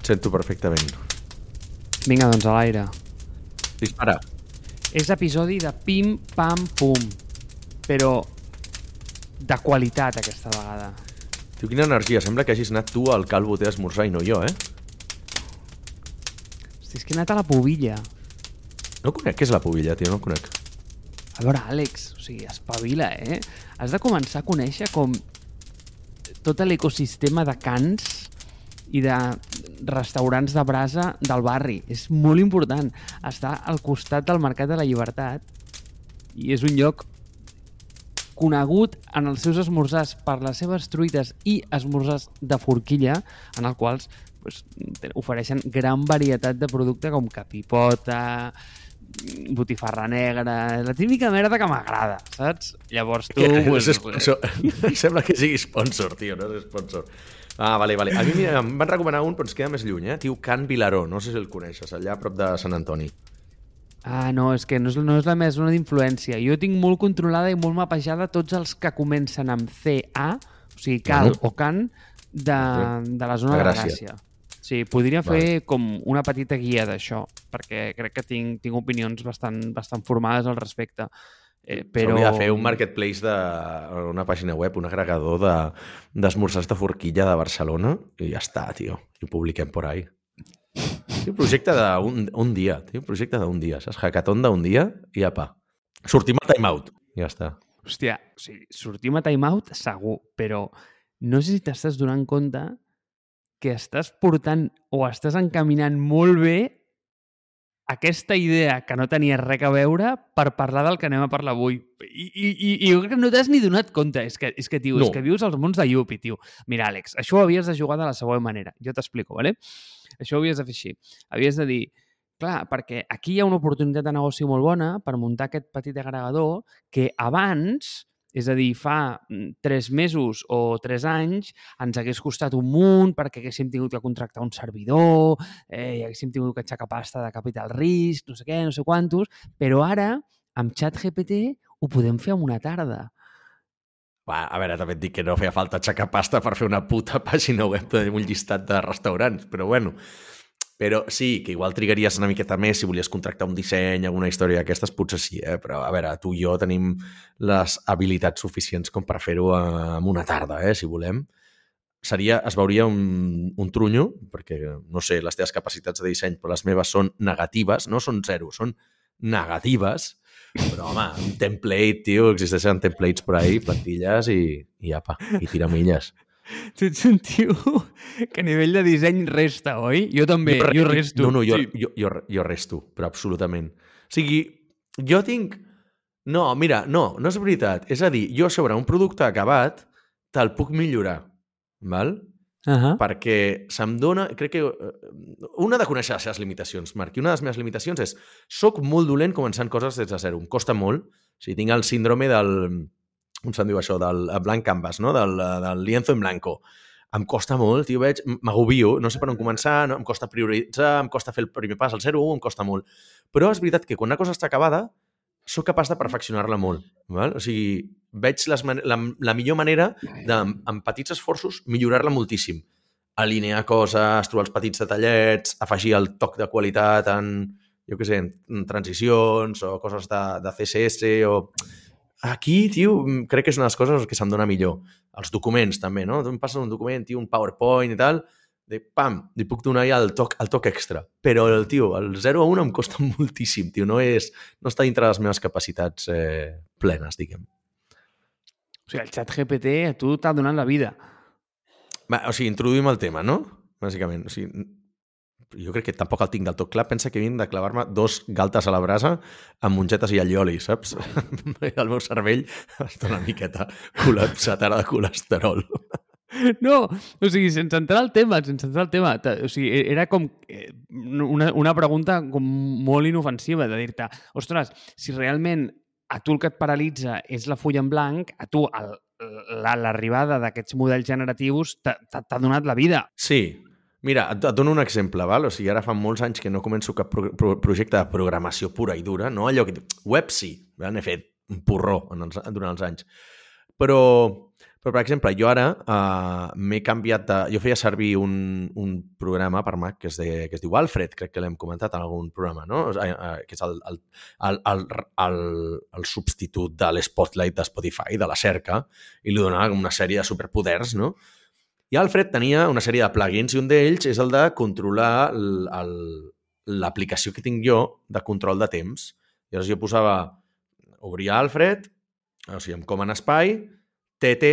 Et sento perfectament. Vinga, doncs a l'aire. Dispara. És episodi de Pim Pam Pum, però de qualitat aquesta vegada. Tio, quina energia. Sembla que hagis anat tu al calvo a esmorzar i no jo, eh? Hosti, és que he anat a la pobilla. No conec què és la pobilla, tio, no conec. A veure, Àlex, o sigui, espavila, eh? Has de començar a conèixer com tot l'ecosistema de cans i de restaurants de brasa del barri. És molt important. Està al costat del Mercat de la Llibertat i és un lloc conegut en els seus esmorzars per les seves truites i esmorzars de forquilla, en els quals pues, ofereixen gran varietat de producte com capipota, botifarra negra, la típica merda que m'agrada, saps? Llavors tu... Que, pues, és sponsor. Sembla que sigui sponsor, tio, no és sponsor. Ah, vale, vale. A mi mira, em van recomanar un, però ens queda més lluny, eh? Tio Can Vilaró, no sé si el coneixes, allà a prop de Sant Antoni. Ah, no, és que no és, no és la meva zona d'influència. Jo tinc molt controlada i molt mapejada tots els que comencen amb CA, o sigui, cal Bueno. o can, de, de la zona De de, Gràcia. Gràcia. Sí, podria fer com una petita guia d'això, perquè crec que tinc, tinc opinions bastant, bastant formades al respecte. Eh, però... Hauria de fer un marketplace de una pàgina web, un agregador de d'esmorzars de forquilla de Barcelona i ja està, tio. I ho publiquem por ahí. Tio, projecte d'un un dia, tio, projecte d'un dia, saps? Hackathon d'un dia i apa. Sortim al timeout. Ja està. Hòstia, o sigui, sortim a timeout segur, però no sé si t'estàs donant compte que estàs portant o estàs encaminant molt bé aquesta idea que no tenia res a veure per parlar del que anem a parlar avui. I, i, i, i jo crec que no t'has ni donat compte. És que, és que tio, No. és que vius als mons de Yuppie, tio. Mira, Àlex, això ho havies de jugar de la següent manera. Jo t'explico, ¿vale? Això ho havies de fer així. Havies de dir, clar, perquè aquí hi ha una oportunitat de negoci molt bona per muntar aquest petit agregador que abans, és a dir, fa mm, tres mesos o tres anys, ens hagués costat un munt perquè haguéssim tingut que contractar un servidor, eh, i haguéssim tingut que aixecar pasta de capital risc, no sé què, no sé quantos, però ara, amb ChatGPT, ho podem fer en una tarda. Va, a veure, també et dic que no feia falta aixecar pasta per fer una puta pàgina web amb un llistat de restaurants, però bueno. Però sí, que igual trigaries una miqueta més si volies contractar un disseny, alguna història d'aquestes, potser sí, eh? però a veure, tu i jo tenim les habilitats suficients com per fer-ho en una tarda, eh? si volem. Seria, es veuria un, un trunyo, perquè, no sé, les teves capacitats de disseny, però les meves són negatives, no són zero, són negatives, però, home, un template, tio, existeixen templates per ahí, plantilles i, i apa, i tiramilles. Tu ets un tio que a nivell de disseny resta, oi? Jo també, jo, jo resto. No, no, jo, Sí. jo, jo, jo resto, però absolutament. O sigui, jo tinc... No, mira, no, no és veritat. És a dir, jo sobre un producte acabat te'l puc millorar, val? Uh -huh. perquè se'm dona... Crec que... eh, Una de conèixer les seves limitacions, Marc, i una de les meves limitacions és soc molt dolent començant coses des de zero. Em costa molt. O sigui, tinc el síndrome del... Com se'n diu això? Del eh, blank canvas, no? Del, eh, del lienzo en blanco. Em costa molt, tio, veig, m'agobio, no sé per on començar, no? em costa prioritzar, em costa fer el primer pas, el 0-1, em costa molt. Però és veritat que quan una cosa està acabada, sóc capaç de perfeccionar-la molt. Val? O sigui, veig les la, la millor manera de, amb petits esforços, millorar-la moltíssim. Alinear coses, trobar els petits detallets, afegir el toc de qualitat en, jo què sé, en transicions o coses de, de CSS o... Aquí, tio, crec que és una de les coses que se'm dona millor. Els documents, també, no? Tu em passes un document, tio, un PowerPoint i tal, de pam, li puc donar ja el toc, el toc extra. Però, el tio, el 0 a 1 em costa moltíssim, tio. No, és, no està dintre de les meves capacitats eh, plenes, diguem. O sigui, el xat GPT a tu t'ha donat la vida. Va, o sigui, introduïm el tema, no? Bàsicament. O sigui, jo crec que tampoc el tinc del tot clar. Pensa que vinc de clavar-me dos galtes a la brasa amb mongetes i allioli, saps? el meu cervell està una miqueta col·lapsat ara de colesterol. No, o sigui, sense entrar al tema, sense entrar al tema, o sigui, e- era com eh, una, una pregunta com molt inofensiva de dir-te, ostres, si realment a tu el que et paralitza és la fulla en blanc, a tu l'arribada d'aquests models generatius t'ha donat la vida. Sí. Mira, et, et dono un exemple, val? O sigui, ara fa molts anys que no començo cap pro pro projecte de programació pura i dura, no allò que... Web sí, n'he fet un porró en els, durant els anys. Però, però, per exemple, jo ara uh, m'he canviat de... Jo feia servir un, un programa per Mac que es, de, que es diu Alfred, crec que l'hem comentat en algun programa, no? Uh, que és el, el, el, el, el, el substitut de l'Spotlight de Spotify, de la cerca, i li donava una sèrie de superpoders, no? I Alfred tenia una sèrie de plugins i un d'ells és el de controlar l'aplicació que tinc jo de control de temps. Llavors jo posava, obria Alfred, o sigui, com en espai, TT,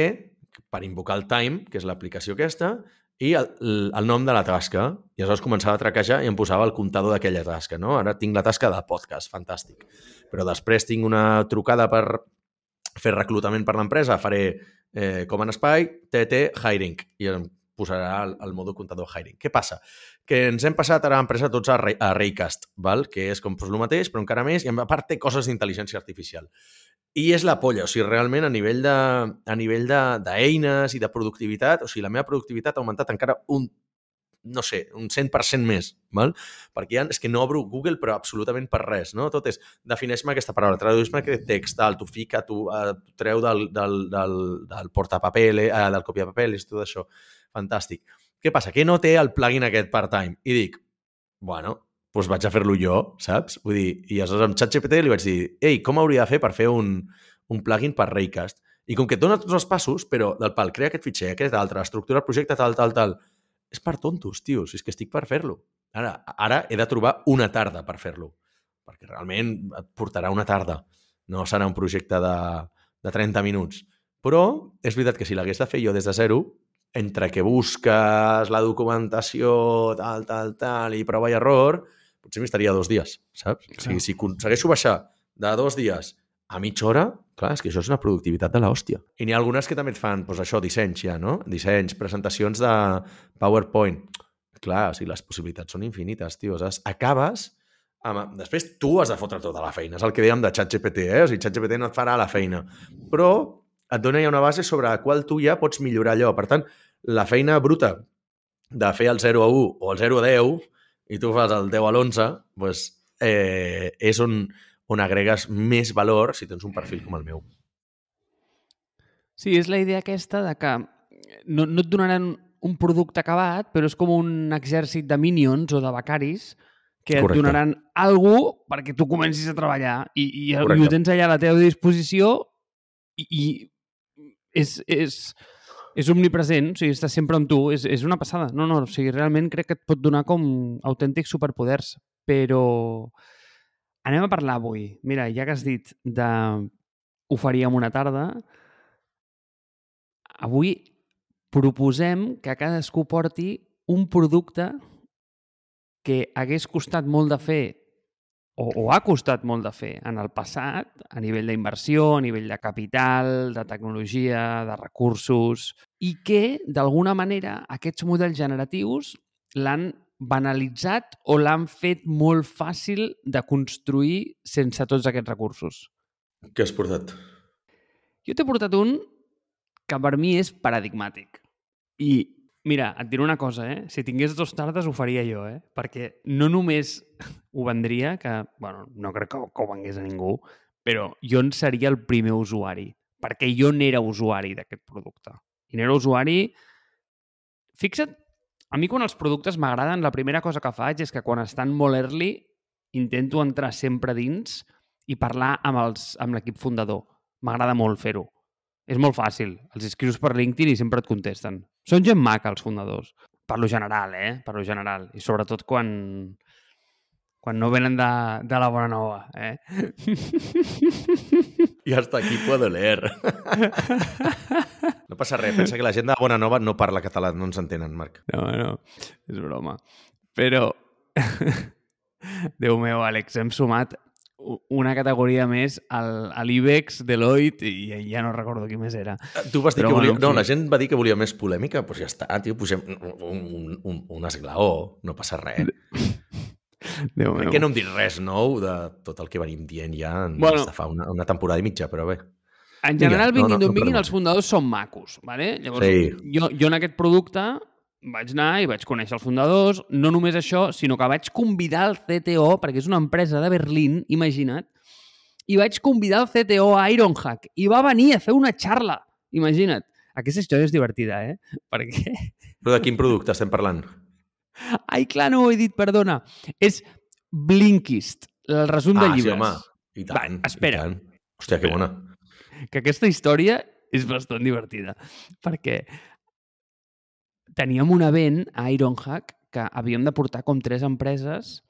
per invocar el time, que és l'aplicació aquesta, i el, el nom de la tasca. I aleshores començava a traquejar i em posava el comptador d'aquella tasca. No? Ara tinc la tasca de podcast, fantàstic. Però després tinc una trucada per fer reclutament per l'empresa, faré eh, com en espai, TT Hiring, i em posarà el, el modo comptador Hiring. Què passa? Que ens hem passat ara a l'empresa tots a, a Raycast, val? que és com el mateix, però encara més, i a part té coses d'intel·ligència artificial. I és la polla, o sigui, realment a nivell de, a nivell d'eines i de productivitat, o sigui, la meva productivitat ha augmentat encara un no sé, un 100% més, val? perquè ja és que no obro Google però absolutament per res, no? Tot és, defineix-me aquesta paraula, tradueix-me aquest text, tal, tu fica, tu uh, treu del, del, del, del portapaper, uh, del copiapapeles, tot això. Fantàstic. Què passa? Que no té el plugin aquest part-time. I dic, bueno, doncs vaig a fer-lo jo, saps? Vull dir, i aleshores amb ChatGPT li vaig dir, ei, com hauria de fer per fer un, un plugin per Raycast? I com que et dona tots els passos, però del pal, crea aquest fitxer, aquest altre, estructura el projecte, tal, tal, tal, és per tontos, tio, si és que estic per fer-lo. Ara, ara he de trobar una tarda per fer-lo, perquè realment et portarà una tarda, no serà un projecte de, de 30 minuts. Però és veritat que si l'hagués de fer jo des de zero, entre que busques la documentació, tal, tal, tal, i prova i error, potser m'estaria dos dies, saps? O sigui, si aconsegueixo baixar de dos dies a mitja hora, clar, és que això és una productivitat de l'hòstia. I n'hi ha algunes que també et fan, doncs això, dissenys ja, no? Dissenys, presentacions de PowerPoint. Clar, o sigui, les possibilitats són infinites, tio. Saps? Acabes amb... Després tu has de fotre tota la feina. És el que dèiem de ChatGPT, eh? O sigui, ChatGPT no et farà la feina. Però et dona ja una base sobre la qual tu ja pots millorar allò. Per tant, la feina bruta de fer el 0 a 1 o el 0 a 10 i tu fas el 10 a l'11, doncs, eh, és on, on agregues més valor si tens un perfil com el meu. Sí, és la idea aquesta de que no, no et donaran un producte acabat, però és com un exèrcit de minions o de becaris que Correcte. et donaran algú perquè tu comencis a treballar i, i, i ho tens allà a la teva disposició i, i és, és, és omnipresent, o sigui, està sempre amb tu, és, és una passada. No, no, o sigui, realment crec que et pot donar com autèntics superpoders, però Anem a parlar avui. Mira, ja que has dit de ho faríem una tarda, avui proposem que cadascú porti un producte que hagués costat molt de fer o, o ha costat molt de fer en el passat, a nivell d'inversió, a nivell de capital, de tecnologia, de recursos, i que, d'alguna manera, aquests models generatius l'han banalitzat o l'han fet molt fàcil de construir sense tots aquests recursos? Què has portat? Jo t'he portat un que per mi és paradigmàtic. I, mira, et diré una cosa, eh? Si tingués dos tardes ho faria jo, eh? Perquè no només ho vendria, que, bueno, no crec que, que ho vengués a ningú, però jo en seria el primer usuari, perquè jo n'era usuari d'aquest producte. I n'era usuari... Fixa't a mi quan els productes m'agraden, la primera cosa que faig és que quan estan molt early intento entrar sempre dins i parlar amb l'equip fundador. M'agrada molt fer-ho. És molt fàcil. Els escrius per LinkedIn i sempre et contesten. Són gent maca, els fundadors. Per lo general, eh? Per lo general. I sobretot quan, quan no venen de, de la bona nova, eh? I hasta aquí puedo leer. No passa res, pensa que la gent de Bona Nova no parla català, no ens entenen, Marc. No, no, és broma. Però, Déu meu, Àlex, hem sumat una categoria més al, a l'IBEX, Deloitte, i ja no recordo qui més era. Eh, tu vas dir Però, que volia... No, la gent va dir que volia més polèmica, doncs ja està, tio, posem un, un, un, un esglaó, no passa res. Déu meu. que no em dit res nou de tot el que venim dient ja bueno, de fa una, una temporada i mitja, però bé. En general, vinguin no, no, d'on no vinguin, els fundadors són macos. Vale? Llavors, sí. jo, jo en aquest producte vaig anar i vaig conèixer els fundadors. No només això, sinó que vaig convidar el CTO, perquè és una empresa de Berlín, imagina't, i vaig convidar el CTO a Ironhack i va venir a fer una xarra. imagina't, aquesta història és divertida, eh? Perquè... Però de quin producte estem parlant? Ai, clar, no ho he dit, perdona. És Blinkist, el resum de ah, sí, llibres. home. I tant. Va, espera. I tant. Hòstia, que bona. que aquesta història és bastant divertida, perquè teníem un event a Ironhack que havíem de portar com tres empreses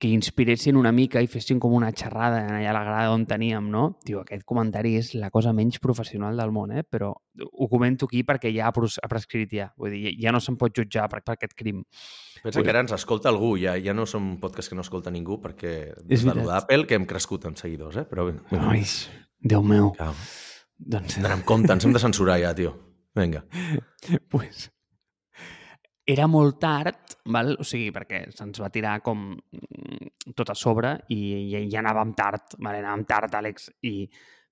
que inspiressin una mica i fessin com una xerrada allà a la grada on teníem, no? Tio, aquest comentari és la cosa menys professional del món, eh? Però ho comento aquí perquè ja ha prescrit ja. Vull dir, ja no se'n pot jutjar per, per aquest crim. Pensa que ara ens escolta algú, ja, ja no som podcast que no escolta ningú, perquè És de d'Apple que hem crescut en seguidors, eh? Però Ai, Déu meu. Clar, Doncs, amb compte, ens hem de censurar ja, tio. Vinga. pues, era molt tard, val? o sigui, perquè se'ns va tirar com mm, tot a sobre i, i ja anàvem tard, vale? anàvem tard, Àlex, i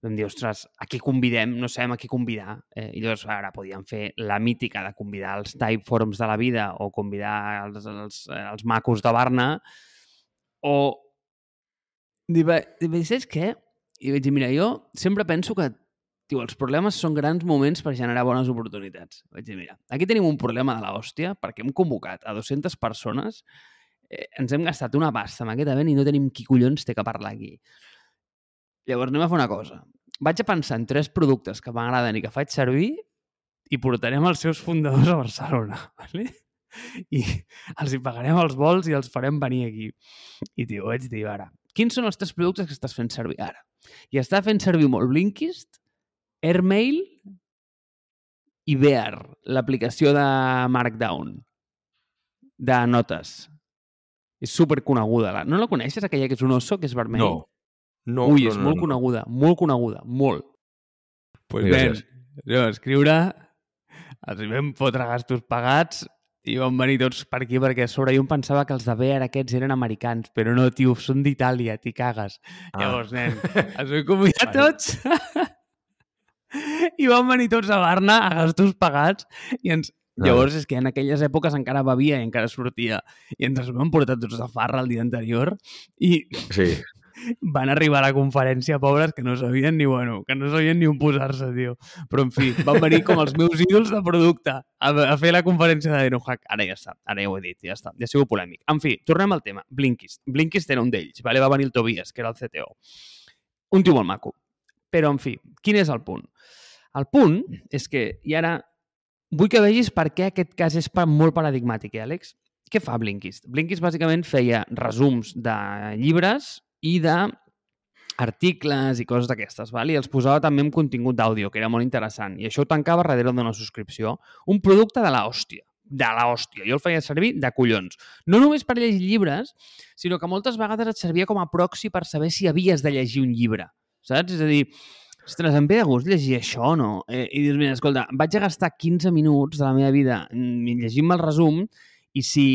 vam dir, ostres, a qui convidem? No sabem a qui convidar. Eh, I llavors, ara, podíem fer la mítica de convidar els Typeforms de la vida o convidar els, els, eh, els macos de Barna o... Va, dic, saps què? I vaig dir, mira, jo sempre penso que Tio, els problemes són grans moments per generar bones oportunitats. Vaig dir, mira, aquí tenim un problema de l'hòstia perquè hem convocat a 200 persones, eh, ens hem gastat una pasta amb aquest event i no tenim qui collons té que parlar aquí. Llavors anem a fer una cosa. Vaig a pensar en tres productes que m'agraden i que faig servir i portarem els seus fundadors a Barcelona. ¿vale? I els hi pagarem els vols i els farem venir aquí. I, tio, vaig dir, ara, quins són els tres productes que estàs fent servir ara? I està fent servir molt Blinkist, Airmail i Bear, l'aplicació de Markdown, de notes. És superconeguda. La- No la coneixes, aquella que és un oso, que és vermell? No. No, Ui, no, és no, molt no. coneguda, molt coneguda, molt. Pues Gràcies. no, escriure, els vam fotre gastos pagats i van venir tots per aquí perquè a sobre jo em pensava que els de Bear aquests eren americans, però no, tio, són d'Itàlia, t'hi cagues. Ah. Llavors, nen, els vam convidar tots i van venir tots a Barna a gastos pagats i ens... Vale. Llavors és que en aquelles èpoques encara bevia i encara sortia i ens els vam portar tots de farra el dia anterior i Sí. van arribar a la conferència pobres que no sabien ni, bueno, que no sabien ni on posar-se, tio. Però, en fi, van venir com els meus ídols de producte a, a fer la conferència d'Aerohack. Ara ja està, ara ja ho he dit, ja està, ja ha sigut polèmic. En fi, tornem al tema. Blinkist. Blinkist era un d'ells, vale? va venir el Tobias, que era el CTO. Un tio molt maco. Però, en fi, quin és el punt? El punt és que, i ara vull que vegis per què aquest cas és molt paradigmàtic, eh, Àlex? Què fa Blinkist? Blinkist bàsicament feia resums de llibres i de articles i coses d'aquestes, val? i els posava també amb contingut d'àudio, que era molt interessant, i això ho tancava darrere d'una subscripció. Un producte de la hòstia, de la hòstia. Jo el feia servir de collons. No només per llegir llibres, sinó que moltes vegades et servia com a proxy per saber si havies de llegir un llibre, saps? És a dir, ostres, em ve de gust llegir això no? Eh, I dius, mira, escolta, vaig a gastar 15 minuts de la meva vida llegint-me el resum i si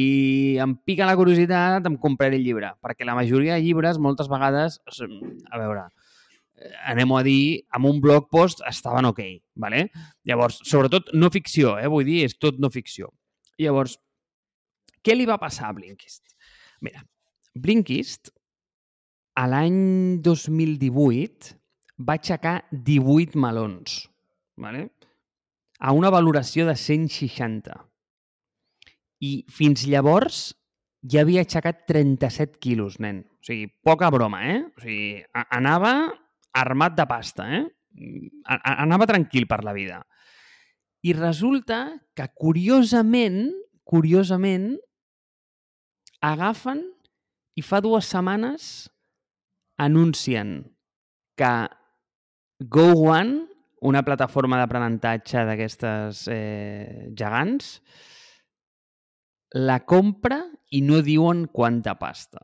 em pica la curiositat em compraré el llibre, perquè la majoria de llibres moltes vegades, a veure, eh, anem a dir, amb un blog post estaven ok, vale? Llavors, sobretot no ficció, eh? vull dir, és tot no ficció. Llavors, què li va passar a Blinkist? Mira, Blinkist, a l'any 2018, va aixecar 18 melons, vale? a una valoració de 160. I fins llavors ja havia aixecat 37 quilos, nen. O sigui, poca broma, eh? O sigui, anava armat de pasta, eh? A- Anava tranquil per la vida. I resulta que, curiosament, curiosament, agafen i fa dues setmanes anuncien que Go One, una plataforma d'aprenentatge d'aquestes eh, gegants, la compra i no diuen quanta pasta.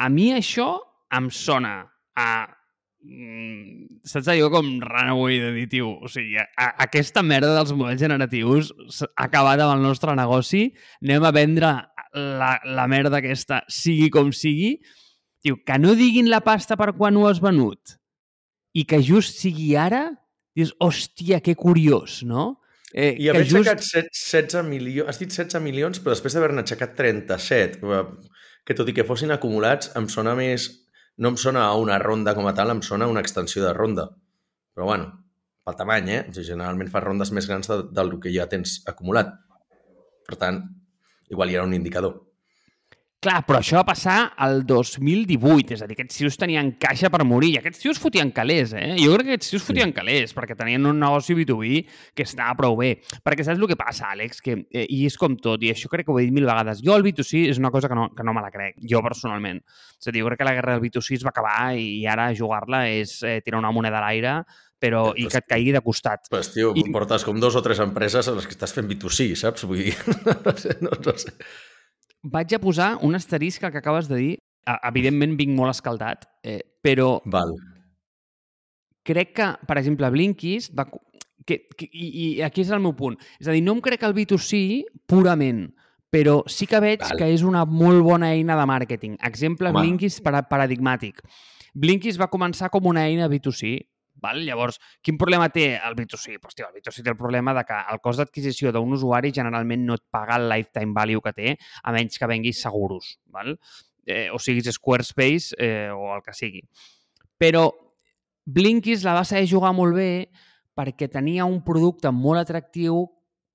A mi això em sona a... mm, Saps allò com dir, tio, o sigui, a, a, aquesta merda dels models generatius acabat amb el nostre negoci, anem a vendre la, la merda aquesta, sigui com sigui, tio, que no diguin la pasta per quan ho has venut i que just sigui ara, dius, hòstia, que curiós, no? Eh, I haver aixecat set- 16 milions... Has dit 16 milions, però després d'haver-ne aixecat 37, eh, que tot i que fossin acumulats, em sona més... No em sona a una ronda com a tal, em sona a una extensió de ronda. Però bueno, pel tamany, eh? O sigui, generalment fas rondes més grans de, del que ja tens acumulat. Per tant, igual hi era un indicador. Clar, però això va passar al 2018, és a dir, aquests tios tenien caixa per morir, i aquests tios fotien calés, eh? Jo crec que aquests tios fotien calés, perquè tenien un negoci B2B que estava prou bé. Perquè saps el que passa, Àlex? Que, eh, I és com tot, i això crec que ho he dit mil vegades. Jo el B2C és una cosa que no, que no me la crec, jo personalment. És a dir, jo crec que la guerra del B2C es va acabar i ara jugar-la és eh, tirar una moneda a l'aire però i que et caigui de costat. Pues, tio, I... portes com dos o tres empreses a les que estàs fent B2C, saps? Vull dir, no sé, no, no sé vaig a posar un asterisc al que acabes de dir. Evidentment vinc molt escaldat, eh, però Val. crec que, per exemple, Blinkist va... Que, que, i, I aquí és el meu punt. És a dir, no em crec el B2C purament, però sí que veig Val. que és una molt bona eina de màrqueting. Exemple, Home. Blinkist paradigmàtic. Blinkist va començar com una eina B2C, Val? Llavors, quin problema té el B2C? Pues, tio, el B2C té el problema de que el cost d'adquisició d'un usuari generalment no et paga el lifetime value que té, a menys que venguis seguros, val? Eh, o siguis Squarespace eh, o el que sigui. Però Blinkist la va saber jugar molt bé perquè tenia un producte molt atractiu,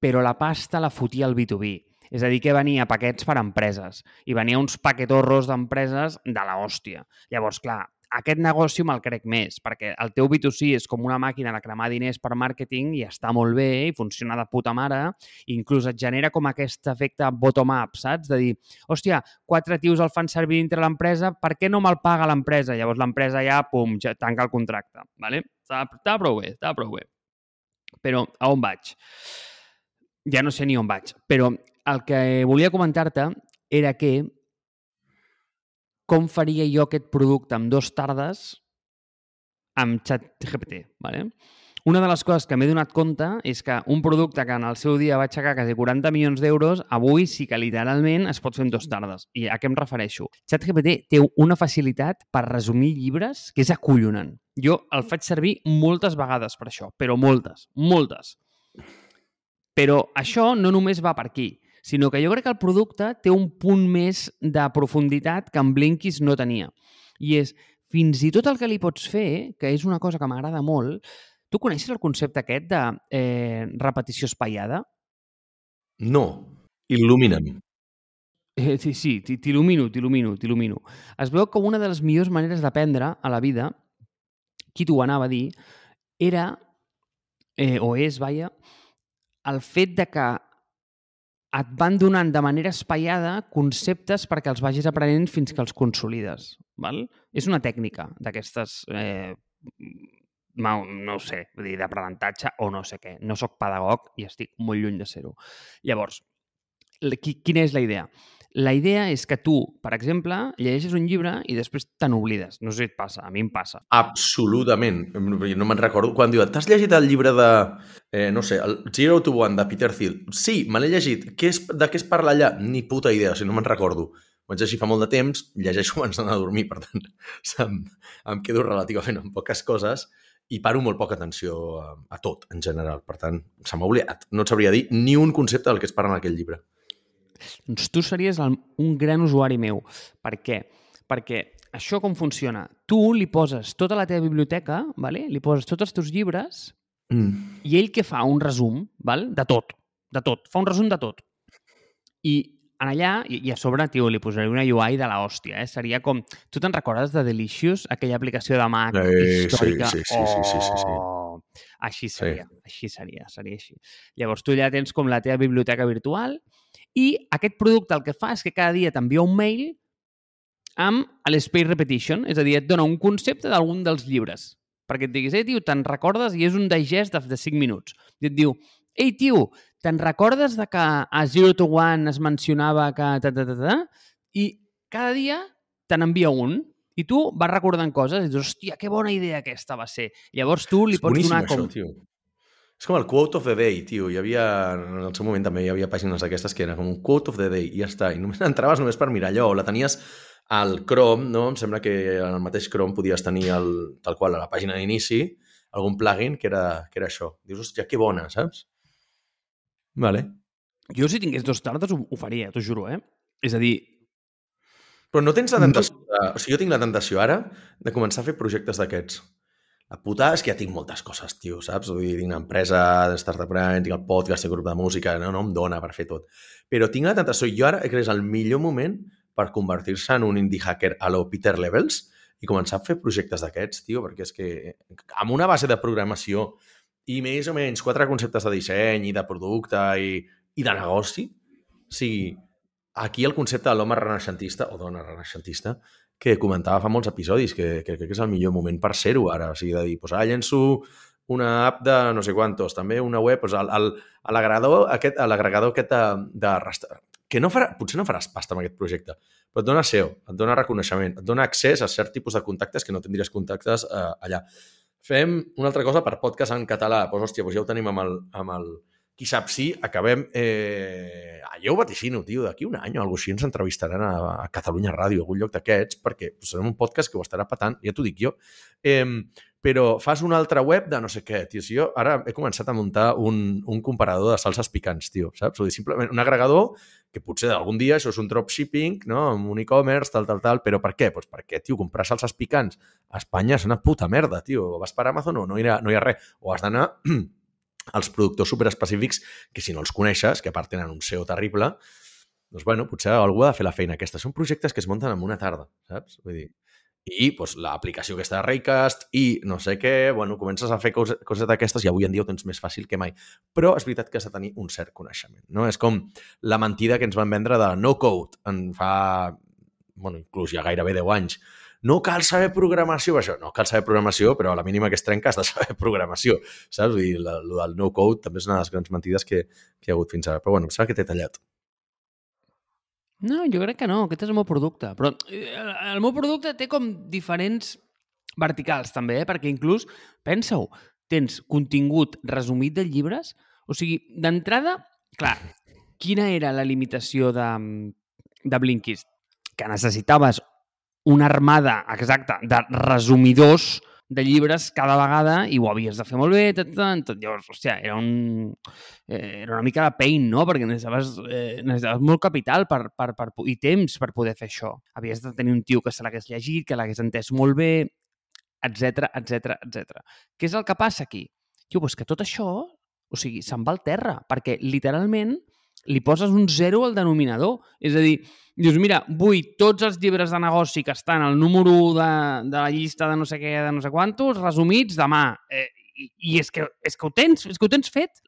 però la pasta la fotia al B2B. És a dir, que venia paquets per a empreses i venia uns paquetorros d'empreses de la hòstia. Llavors, clar, aquest negoci me'l crec més, perquè el teu B2C és com una màquina de cremar diners per màrqueting i està molt bé i funciona de puta mare, i inclús et genera com aquest efecte bottom-up, saps? De dir, hòstia, quatre tios el fan servir dintre l'empresa, per què no me'l paga l'empresa? Llavors l'empresa ja, pum, ja tanca el contracte, ¿vale? Està, prou bé, està prou bé. Però a on vaig? Ja no sé ni on vaig, però el que volia comentar-te era que com faria jo aquest producte en dues tardes amb ChatGPT. ¿vale? Una de les coses que m'he donat compte és que un producte que en el seu dia va aixecar quasi 40 milions d'euros, avui sí que literalment es pot fer en dues tardes. I a què em refereixo? ChatGPT té una facilitat per resumir llibres que és acollonant. Jo el faig servir moltes vegades per això, però moltes, moltes. Però això no només va per aquí sinó que jo crec que el producte té un punt més de profunditat que en Blinkist no tenia. I és, fins i tot el que li pots fer, que és una cosa que m'agrada molt, tu coneixes el concepte aquest de eh, repetició espaiada? No. Il·lumina'm. Eh, sí, sí, t'il·lumino, t'il·lumino, t'il·lumino. Es veu que una de les millors maneres d'aprendre a la vida, qui t'ho anava a dir, era, eh, o és, vaja, el fet de que et van donant de manera espaiada conceptes perquè els vagis aprenent fins que els consolides. Val? És una tècnica d'aquestes... Eh, no, no ho sé, vull dir, d'aprenentatge o no sé què. No sóc pedagog i estic molt lluny de ser-ho. Llavors, quina és la idea? La idea és que tu, per exemple, llegeixes un llibre i després te n'oblides. No sé si et passa, a mi em passa. Absolutament. No me'n recordo. Quan diu, t'has llegit el llibre de, eh, no sé, el Zero to One de Peter Thiel? Sí, me l'he llegit. Què és, de què es parla allà? Ni puta idea, o sigui, no me'n recordo. Vaig llegir fa molt de temps, llegeixo abans d'anar a dormir, per tant, em, em quedo relativament amb poques coses i paro molt poca atenció a, a tot, en general. Per tant, se m'ha oblidat. No et sabria dir ni un concepte del que es parla en aquell llibre. Doncs tu series el, un gran usuari meu. Per què? Perquè això com funciona? Tu li poses tota la teva biblioteca, vale? li poses tots els teus llibres mm. i ell que fa? Un resum val? de tot. De tot. Fa un resum de tot. I en allà, i, i a sobre, tio, li posaré una UI de la hòstia, eh? Seria com... Tu te'n recordes de Delicious, aquella aplicació de Mac eh, històrica? Sí, sí, sí, sí, sí, sí, sí. Oh, així seria, sí. així seria, seria així. Llavors tu ja tens com la teva biblioteca virtual i aquest producte el que fa és que cada dia t'envia un mail amb l'Space Repetition, és a dir, et dona un concepte d'algun dels llibres. Perquè et diguis, eh, tio, te'n recordes? I és un digest de, de 5 minuts. I et diu, ei, tio, te'n recordes de que a Zero to One es mencionava que... Ta, ta, ta, ta? I cada dia te n'envia un i tu vas recordant coses i dius, hòstia, que bona idea aquesta va ser. Llavors tu li és pots donar com... Això, tio. És com el quote of the day, tio. Hi havia, en el seu moment també hi havia pàgines d'aquestes que eren com un quote of the day i ja està. I només entraves només per mirar allò. La tenies al Chrome, no? Em sembla que en el mateix Chrome podies tenir el, tal qual a la pàgina d'inici algun plugin que era, que era això. Dius, hòstia, que bona, saps? Vale. Jo si tingués dos tardes ho, ho faria, t'ho juro, eh? És a dir... Però no tens la tentació... De... O sigui, jo tinc la tentació ara de començar a fer projectes d'aquests La putada és que ja tinc moltes coses, tio, saps? Vull dir, tinc una empresa de Startup Brand, tinc el podcast, tinc el grup de música, no, no em dona per fer tot. Però tinc la tentació, jo ara crec que és el millor moment per convertir-se en un indie hacker a lo Peter Levels i començar a fer projectes d'aquests, tio, perquè és que amb una base de programació i més o menys quatre conceptes de disseny i de producte i, i de negoci, o sigui, aquí el concepte de l'home renaixentista o dona renaixentista que comentava fa molts episodis, que, que crec que és el millor moment per ser-ho ara, o sigui, de dir, pues, ara llenço una app de no sé quantos, també una web, doncs l'agregador aquest, l'agregador aquest de, de que no farà, potser no faràs pasta amb aquest projecte, però et dona SEO, et dona reconeixement, et dona accés a cert tipus de contactes que no tindries contactes eh, allà. Fem una altra cosa per podcast en català, doncs, hòstia, doncs ja ho tenim amb el, amb el, qui sap si acabem... Eh, jo ho vaticino, tio, d'aquí un any o alguna així ens entrevistaran a, a Catalunya Ràdio, a algun lloc d'aquests, perquè serem un podcast que ho estarà patant, ja t'ho dic jo. Eh, però fas una altra web de no sé què, tio. Si jo ara he començat a muntar un, un comparador de salses picants, tio, saps? O dir, simplement un agregador que potser algun dia això és un dropshipping, no? amb un e-commerce, tal, tal, tal, però per què? Pues perquè, tio, comprar salses picants a Espanya és una puta merda, tio. Vas per Amazon o no hi ha, no hi ha res. O has d'anar els productors superespecífics que si no els coneixes, que a part tenen un SEO terrible, doncs bueno, potser algú ha de fer la feina aquesta. Són projectes que es munten en una tarda, saps? Vull dir, i doncs, l'aplicació aquesta de Raycast i no sé què, bueno, comences a fer coses, coses d'aquestes i avui en dia ho tens més fàcil que mai. Però és veritat que has de tenir un cert coneixement. No? És com la mentida que ens van vendre de no-code en fa, bueno, inclús ja gairebé 10 anys, no cal saber programació, això, no cal saber programació, però a la mínima que es trenca has de saber programació, saps? Vull dir, la, el no-code també és una de les grans mentides que, que hi ha hagut fins ara. Però bueno, em sembla que t'he tallat. No, jo crec que no, aquest és el meu producte. Però eh, el meu producte té com diferents verticals, també, eh? perquè inclús, pensa-ho, tens contingut resumit de llibres, o sigui, d'entrada, clar, quina era la limitació de, de Blinkist? Que necessitaves una armada exacta de resumidors de llibres cada vegada i ho havies de fer molt bé, tot, tot, tot. llavors, hòstia, era, un, eh, era una mica de pain, no? Perquè necessitaves, eh, necessitaves molt capital per, per, per, i temps per poder fer això. Havies de tenir un tio que se l'hagués llegit, que l'hagués entès molt bé, etc etc etc. Què és el que passa aquí? Tio, doncs que tot això, o sigui, se'n va al terra, perquè literalment li poses un zero al denominador. És a dir, dius, mira, vull tots els llibres de negoci que estan al número 1 de, de la llista de no sé què, de no sé quantos, resumits demà. Eh, i, I és que, és que ho tens, és que ho tens fet.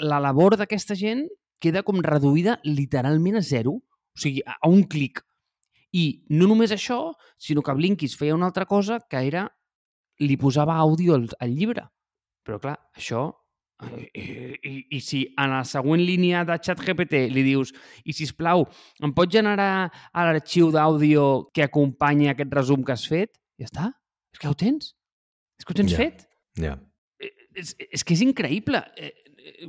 La labor d'aquesta gent queda com reduïda literalment a zero, o sigui, a, a un clic. I no només això, sinó que Blinkis feia una altra cosa que era li posava àudio al, al llibre. Però clar, això i, i, I si en la següent línia de xat GPT li dius i si plau em pots generar l'arxiu d'àudio que acompanya aquest resum que has fet? Ja està. És que ho tens. És que ho tens ja. fet. Ja. Eh, és, és que és increïble. Eh,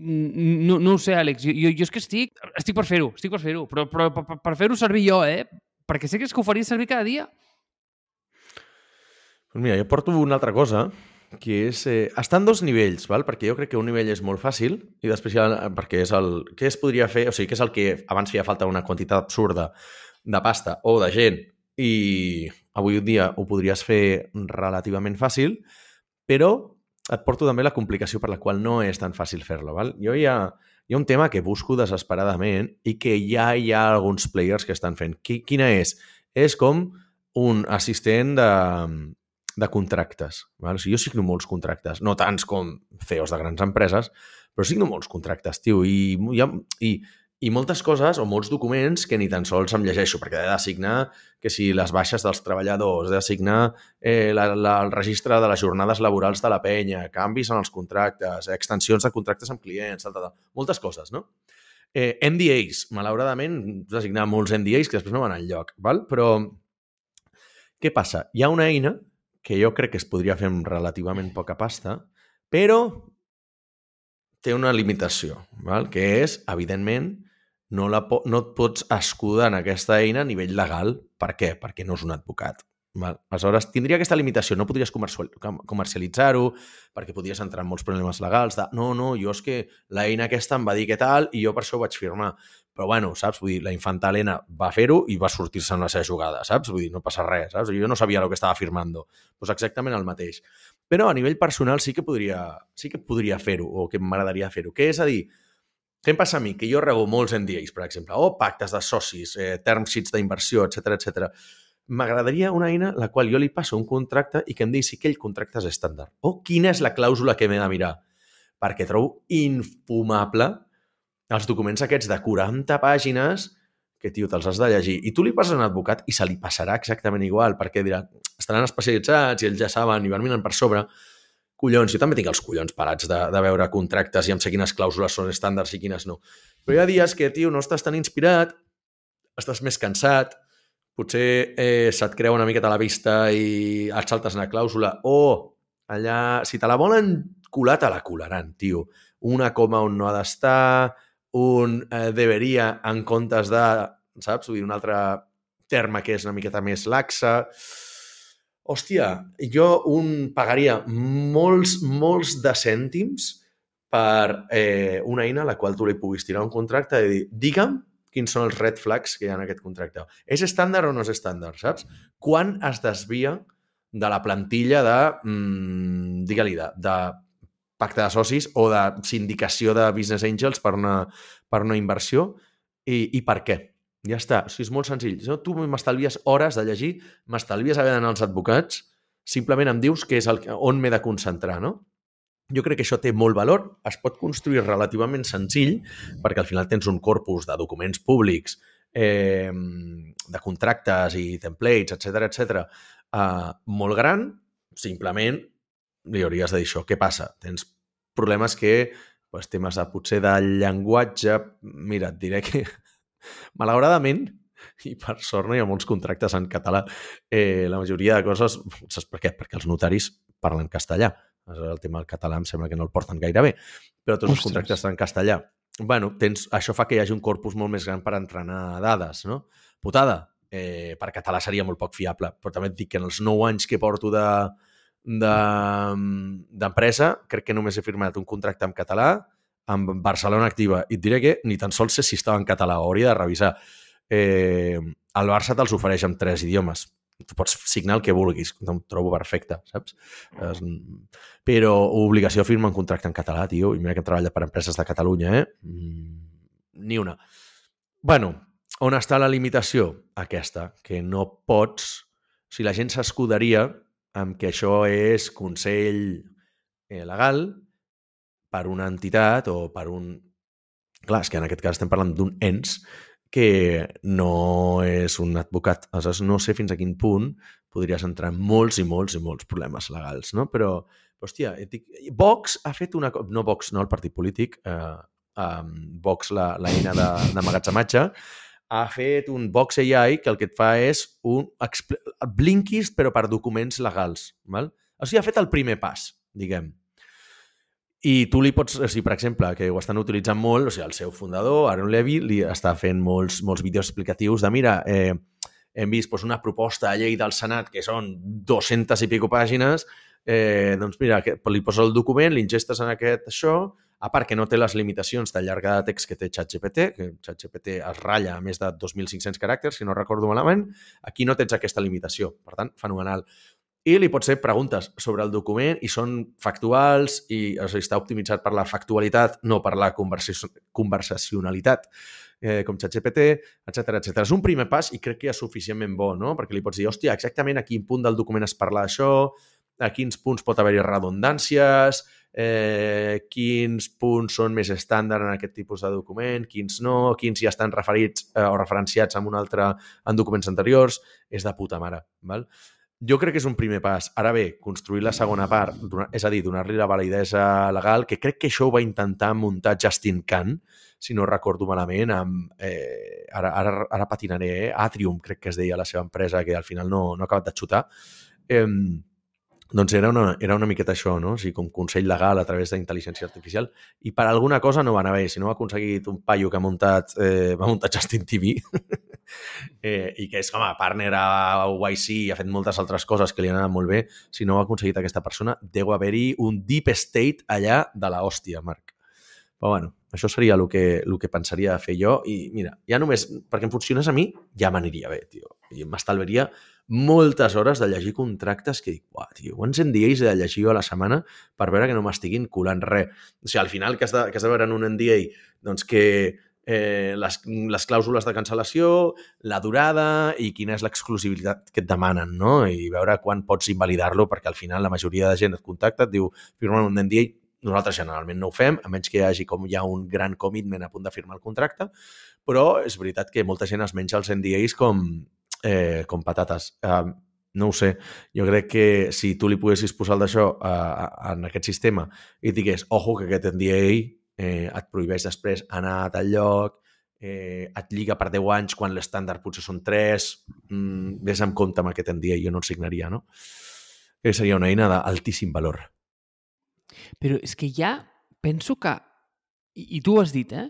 no, no ho sé, Àlex. Jo, jo, jo és que estic... Estic per fer-ho, estic per fer-ho. Però, però per, per fer-ho servir jo, eh? Perquè sé que és que ho faria servir cada dia. Pues mira, jo porto una altra cosa que és... Eh, està en dos nivells, val? perquè jo crec que un nivell és molt fàcil i després ha, perquè és el... Què es podria fer? O sigui, què és el que abans feia falta una quantitat absurda de pasta o de gent i avui en dia ho podries fer relativament fàcil, però et porto també la complicació per la qual no és tan fàcil fer-lo. Val? Jo hi ha, hi ha un tema que busco desesperadament i que ja hi ha alguns players que estan fent. Quina és? És com un assistent de, de contractes. Val? O sigui, jo signo molts contractes, no tants com CEOs de grans empreses, però signo molts contractes, tio, i, i, i moltes coses o molts documents que ni tan sols em llegeixo, perquè he de signar que si les baixes dels treballadors, he de signar eh, la, la, el registre de les jornades laborals de la penya, canvis en els contractes, extensions de contractes amb clients, tal, tal, tal. moltes coses, no? Eh, NDAs, malauradament, has de signar molts NDAs que després no van al lloc, val? però què passa? Hi ha una eina que jo crec que es podria fer amb relativament poca pasta, però té una limitació, val? que és, evidentment, no, la no et pots escudar en aquesta eina a nivell legal. Per què? Perquè no és un advocat. Val. Aleshores, tindria aquesta limitació. No podries comercialitzar-ho perquè podies entrar en molts problemes legals de no, no, jo és que l'eina aquesta em va dir què tal i jo per això ho vaig firmar. Però bueno, saps? Vull dir, la infanta Helena va fer-ho i va sortir-se en la seva jugada, saps? Vull dir, no passa res, saps? Jo no sabia el que estava firmant. Doncs exactament el mateix. Però a nivell personal sí que podria, sí que podria fer-ho o que m'agradaria fer-ho. Què és a dir? Què em passa a mi? Que jo rebo molts NDAs, per exemple, o pactes de socis, eh, term sheets d'inversió, etc etc m'agradaria una eina la qual jo li passo un contracte i que em digui si aquell contracte és estàndard. O quina és la clàusula que m'he de mirar. Perquè trobo infumable els documents aquests de 40 pàgines que, tio, te'ls has de llegir. I tu li passes a un advocat i se li passarà exactament igual, perquè dirà, estaran especialitzats i ells ja saben i van mirant per sobre. Collons, jo també tinc els collons parats de, de veure contractes i em sé quines clàusules són estàndards i quines no. Però hi ha dies que, tio, no estàs tan inspirat, estàs més cansat, potser eh, se't creu una miqueta a la vista i et saltes una clàusula, o allà, si te la volen colar, te la colaran, tio. Una coma on no ha d'estar, un eh, deberia en comptes de, saps? Vull dir, un altre terme que és una miqueta més laxa. Hòstia, jo un pagaria molts, molts de cèntims per eh, una eina a la qual tu li puguis tirar un contracte i dir, digue'm quins són els red flags que hi ha en aquest contracte. És estàndard o no és estàndard, saps? Quan es desvia de la plantilla de, mmm, digue-li, de, de pacte de socis o de sindicació de business angels per una, per una inversió i, i per què. Ja està. O sigui, és molt senzill. No, tu m'estalvies hores de llegir, m'estalvies haver d'anar als advocats, simplement em dius que és el, on m'he de concentrar, no? Jo crec que això té molt valor, es pot construir relativament senzill, perquè al final tens un corpus de documents públics, eh, de contractes i templates, etc etc, eh, molt gran, simplement li hauries de dir això. Què passa? Tens problemes que, pues, temes de, potser del llenguatge, mira, et diré que malauradament, i per sort no hi ha molts contractes en català, eh, la majoria de coses, saps per què? Perquè els notaris parlen castellà el tema del català em sembla que no el porten gaire bé, però tots Ostres. els contractes estan en castellà. bueno, tens, això fa que hi hagi un corpus molt més gran per entrenar dades, no? Putada, eh, per català seria molt poc fiable, però també et dic que en els 9 anys que porto de d'empresa, de, crec que només he firmat un contracte en català amb Barcelona Activa. I et diré que ni tan sols sé si estava en català, hauria de revisar. Eh, el Barça te'ls ofereix amb tres idiomes tu pots signar el que vulguis, em trobo perfecte, saps? Es, però obligació firma un contracte en català, tio, i mira que hem treballat per empreses de Catalunya, eh? Mm, ni una. bueno, on està la limitació? Aquesta, que no pots... Si la gent s'escudaria amb que això és consell eh, legal per una entitat o per un... Clar, és que en aquest cas estem parlant d'un ens que no és un advocat. Aleshores, no sé fins a quin punt podries entrar en molts i molts i molts problemes legals, no? Però, hòstia, dic, Vox ha fet una... No Vox, no el partit polític, eh, um, Vox, l'eina d'emmagatzematge, ha fet un Vox AI que el que et fa és un Blinkist, però per documents legals. Val? O sigui, ha fet el primer pas, diguem. I tu li pots, o sigui, per exemple, que ho estan utilitzant molt, o sigui, el seu fundador, Aaron Levy, li està fent molts, molts vídeos explicatius de, mira, eh, hem vist doncs, una proposta de llei del Senat que són 200 i pico pàgines, eh, doncs mira, que, li posa el document, l'ingestes en aquest això, a part que no té les limitacions de llarga de text que té ChatGPT, que ChatGPT es ratlla a més de 2.500 caràcters, si no recordo malament, aquí no tens aquesta limitació. Per tant, fenomenal i li pots fer preguntes sobre el document i són factuals i o sigui, està optimitzat per la factualitat, no per la conversacionalitat, eh, com ChatGPT, etc etc. És un primer pas i crec que és suficientment bo, no? Perquè li pots dir, hòstia, exactament a quin punt del document es parla d'això, a quins punts pot haver-hi redundàncies, eh, quins punts són més estàndard en aquest tipus de document, quins no, quins ja estan referits eh, o referenciats en un altre en documents anteriors, és de puta mare. Val? Jo crec que és un primer pas. Ara bé, construir la segona part, és a dir, donar-li la validesa legal, que crec que això ho va intentar muntar Justin Khan, si no recordo malament, amb, eh, ara, ara, ara patinaré, eh? Atrium, crec que es deia la seva empresa, que al final no, no ha acabat de xutar. Eh, doncs era una, era una miqueta això, no? O sigui, com consell legal a través d'intel·ligència artificial. I per alguna cosa no va anar bé. Si no ha aconseguit un paio que ha muntat, eh, va muntar Justin TV, eh, i que és com a partner a YC i ha fet moltes altres coses que li han anat molt bé, si no ho ha aconseguit aquesta persona, deu haver-hi un deep state allà de la hòstia, Marc. Però bueno, això seria el que, el que pensaria fer jo i mira, ja només perquè em funcionés a mi ja m'aniria bé, tio. I m'estalvaria moltes hores de llegir contractes que dic, uah, tio, quants NDAs he de llegir jo a la setmana per veure que no m'estiguin colant res. O sigui, al final que has de, que has de veure en un NDA doncs que eh, les, les clàusules de cancel·lació, la durada i quina és l'exclusivitat que et demanen, no? I veure quan pots invalidar-lo, perquè al final la majoria de gent et contacta, et diu, firma un NDA, nosaltres generalment no ho fem, a menys que hi hagi com hi ha un gran commitment a punt de firmar el contracte, però és veritat que molta gent es menja els NDAs com, eh, com patates. Uh, no ho sé, jo crec que si tu li poguessis posar d'això uh, en aquest sistema i digués, ojo, que aquest NDA eh, et prohibeix després anar a tal lloc, eh, et lliga per 10 anys quan l'estàndard potser són 3, mm, vés amb compte amb aquest NDA, jo no el signaria, no? Que seria una eina d'altíssim valor. Però és que ja penso que, i, i tu ho has dit, eh?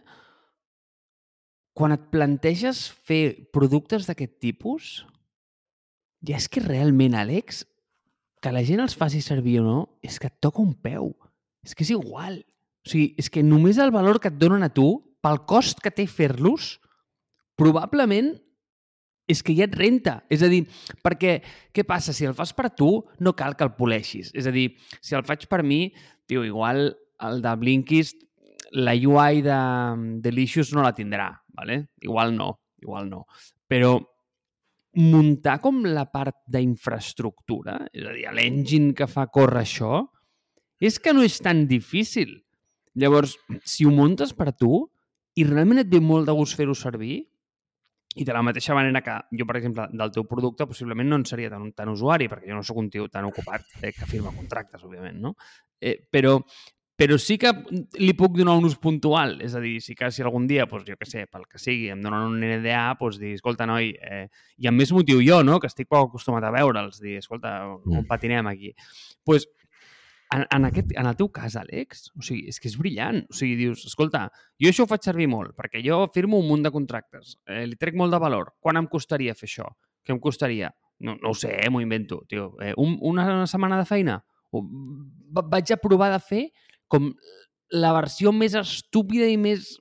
Quan et planteges fer productes d'aquest tipus, ja és que realment, Àlex, que la gent els faci servir o no, és que et toca un peu. És que és igual. O sigui, és que només el valor que et donen a tu, pel cost que té fer-los, probablement és que ja et renta. És a dir, perquè què passa? Si el fas per tu, no cal que el poleixis. És a dir, si el faig per mi, tio, igual el de Blinkist, la UI de Delicious no la tindrà, ¿vale? igual no, igual no. Però muntar com la part d'infraestructura, és a dir, l'engine que fa córrer això, és que no és tan difícil. Llavors, si ho muntes per tu i realment et ve molt de gust fer-ho servir, i de la mateixa manera que jo, per exemple, del teu producte possiblement no en seria tan, tan usuari, perquè jo no sóc un tio tan ocupat eh, que firma contractes, òbviament, no? Eh, però, però sí que li puc donar un ús puntual. És a dir, sí que si algun dia, doncs, jo què sé, pel que sigui, em donen un NDA, doncs dir, escolta, noi, eh, i amb més motiu jo, no?, que estic poc acostumat a veure'ls, dir, escolta, on Mm. patinem aquí? Doncs, pues, en, en, aquest, en el teu cas, Àlex, o sigui, és que és brillant. O sigui, dius, escolta, jo això ho faig servir molt, perquè jo firmo un munt de contractes, eh, li trec molt de valor. Quan em costaria fer això? Què em costaria? No, no ho sé, eh, m'ho invento, tio. Eh, un, una setmana de feina? O, va- vaig a provar de fer com la versió més estúpida i més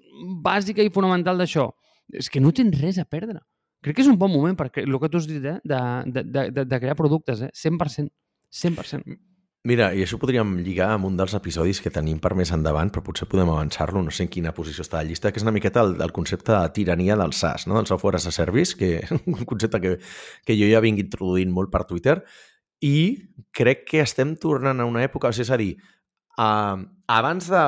bàsica i fonamental d'això. És que no tens res a perdre. Crec que és un bon moment perquè el que tu has dit, eh? de, de, de, de- crear productes, eh? 100%. 100%. Mira, i això podríem lligar amb un dels episodis que tenim per més endavant, però potser podem avançar-lo, no sé en quina posició està la llista, que és una miqueta el, el concepte de tirania del SaaS, no? del software as a service, que un concepte que, que jo ja vinc introduint molt per Twitter, i crec que estem tornant a una època, o sigui, és a dir, uh, abans de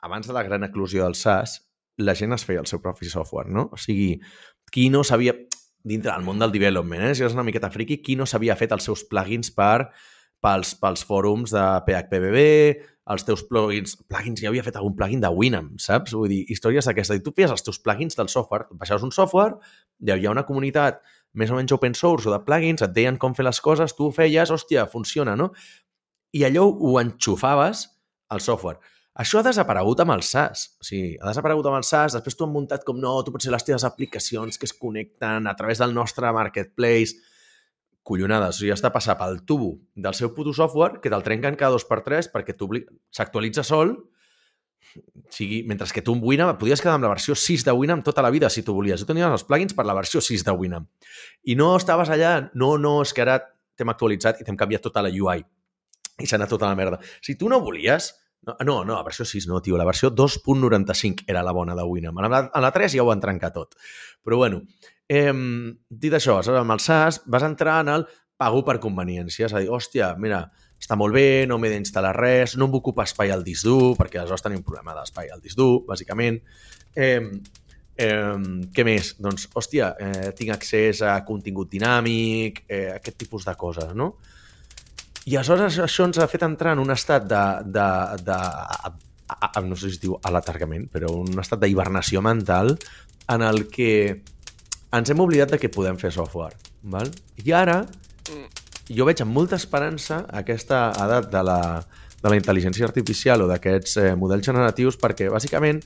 abans de la gran eclosió del SaaS, la gent es feia el seu propi software, no? O sigui, qui no sabia, dintre del món del development, eh? si és una miqueta friqui, qui no s'havia fet els seus plugins per pels, pels fòrums de PHPBB, els teus plugins, plugins, ja havia fet algun plugin de Winamp, saps? Vull dir, històries d'aquestes. I tu feies els teus plugins del software, baixaves un software, hi havia una comunitat més o menys open source o de plugins, et deien com fer les coses, tu ho feies, hòstia, funciona, no? I allò ho enxufaves al software. Això ha desaparegut amb el SaaS. O sigui, ha desaparegut amb el SaaS, després tu han muntat com no, tu pots ser les teves aplicacions que es connecten a través del nostre marketplace. Collonades, o sigui, has de passar pel tubo del seu puto software que te'l trenquen cada dos per tres perquè s'actualitza sol sigui, mentre que tu amb Winamp podies quedar amb la versió 6 de Winamp tota la vida si tu volies. Tu tenies els plugins per la versió 6 de Winamp. I no estaves allà, no, no, és que ara t'hem actualitzat i t'hem canviat tota la UI. I s'ha anat tota la merda. Si tu no volies, no, no, no, la versió 6 no, tio. La versió 2.95 era la bona de Winamp. A la, a la 3 ja ho van trencar tot. Però bueno, eh, dit això, amb el SaaS vas entrar en el pago per conveniència. És a dir, hòstia, mira, està molt bé, no m'he d'instal·lar res, no em vull ocupar espai al disc dur, perquè aleshores tenim un problema d'espai al disc dur, bàsicament. Eh, eh, què més? Doncs, hòstia, eh, tinc accés a contingut dinàmic, eh, aquest tipus de coses, no? I aleshores això ens ha fet entrar en un estat de, de, de a, no sé si es diu aletargament, però un estat d'hibernació mental en el que ens hem oblidat de que podem fer software. Val? I ara jo veig amb molta esperança aquesta edat de la, de la intel·ligència artificial o d'aquests eh, models generatius perquè bàsicament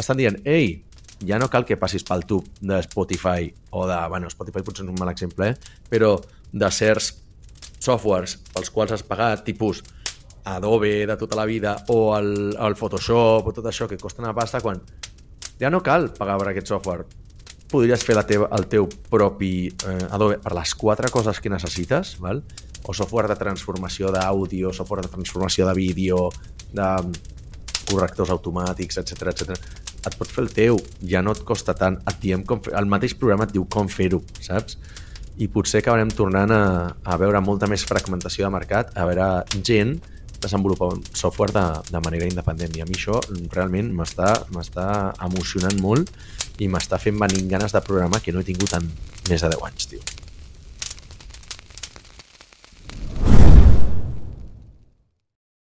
estan dient ei, ja no cal que passis pel tub de Spotify o de... Bueno, Spotify potser és un mal exemple, eh? però de certs softwares pels quals has pagat, tipus Adobe de tota la vida o el, el Photoshop o tot això que costa una pasta, quan ja no cal pagar per aquest software. Podries fer la teva, el teu propi eh, Adobe per les quatre coses que necessites, val? o software de transformació d'àudio, software de transformació de vídeo, de correctors automàtics, etc etc. Et pots fer el teu, ja no et costa tant, et diem com fer, el mateix programa et diu com fer-ho, saps? I potser acabarem tornant a, a veure molta més fragmentació de mercat, a veure gent desenvolupar un software de, de manera independent i a mi això realment m'està emocionant molt i m'està fent venir ganes de programar que no he tingut en més de 10 anys, tio.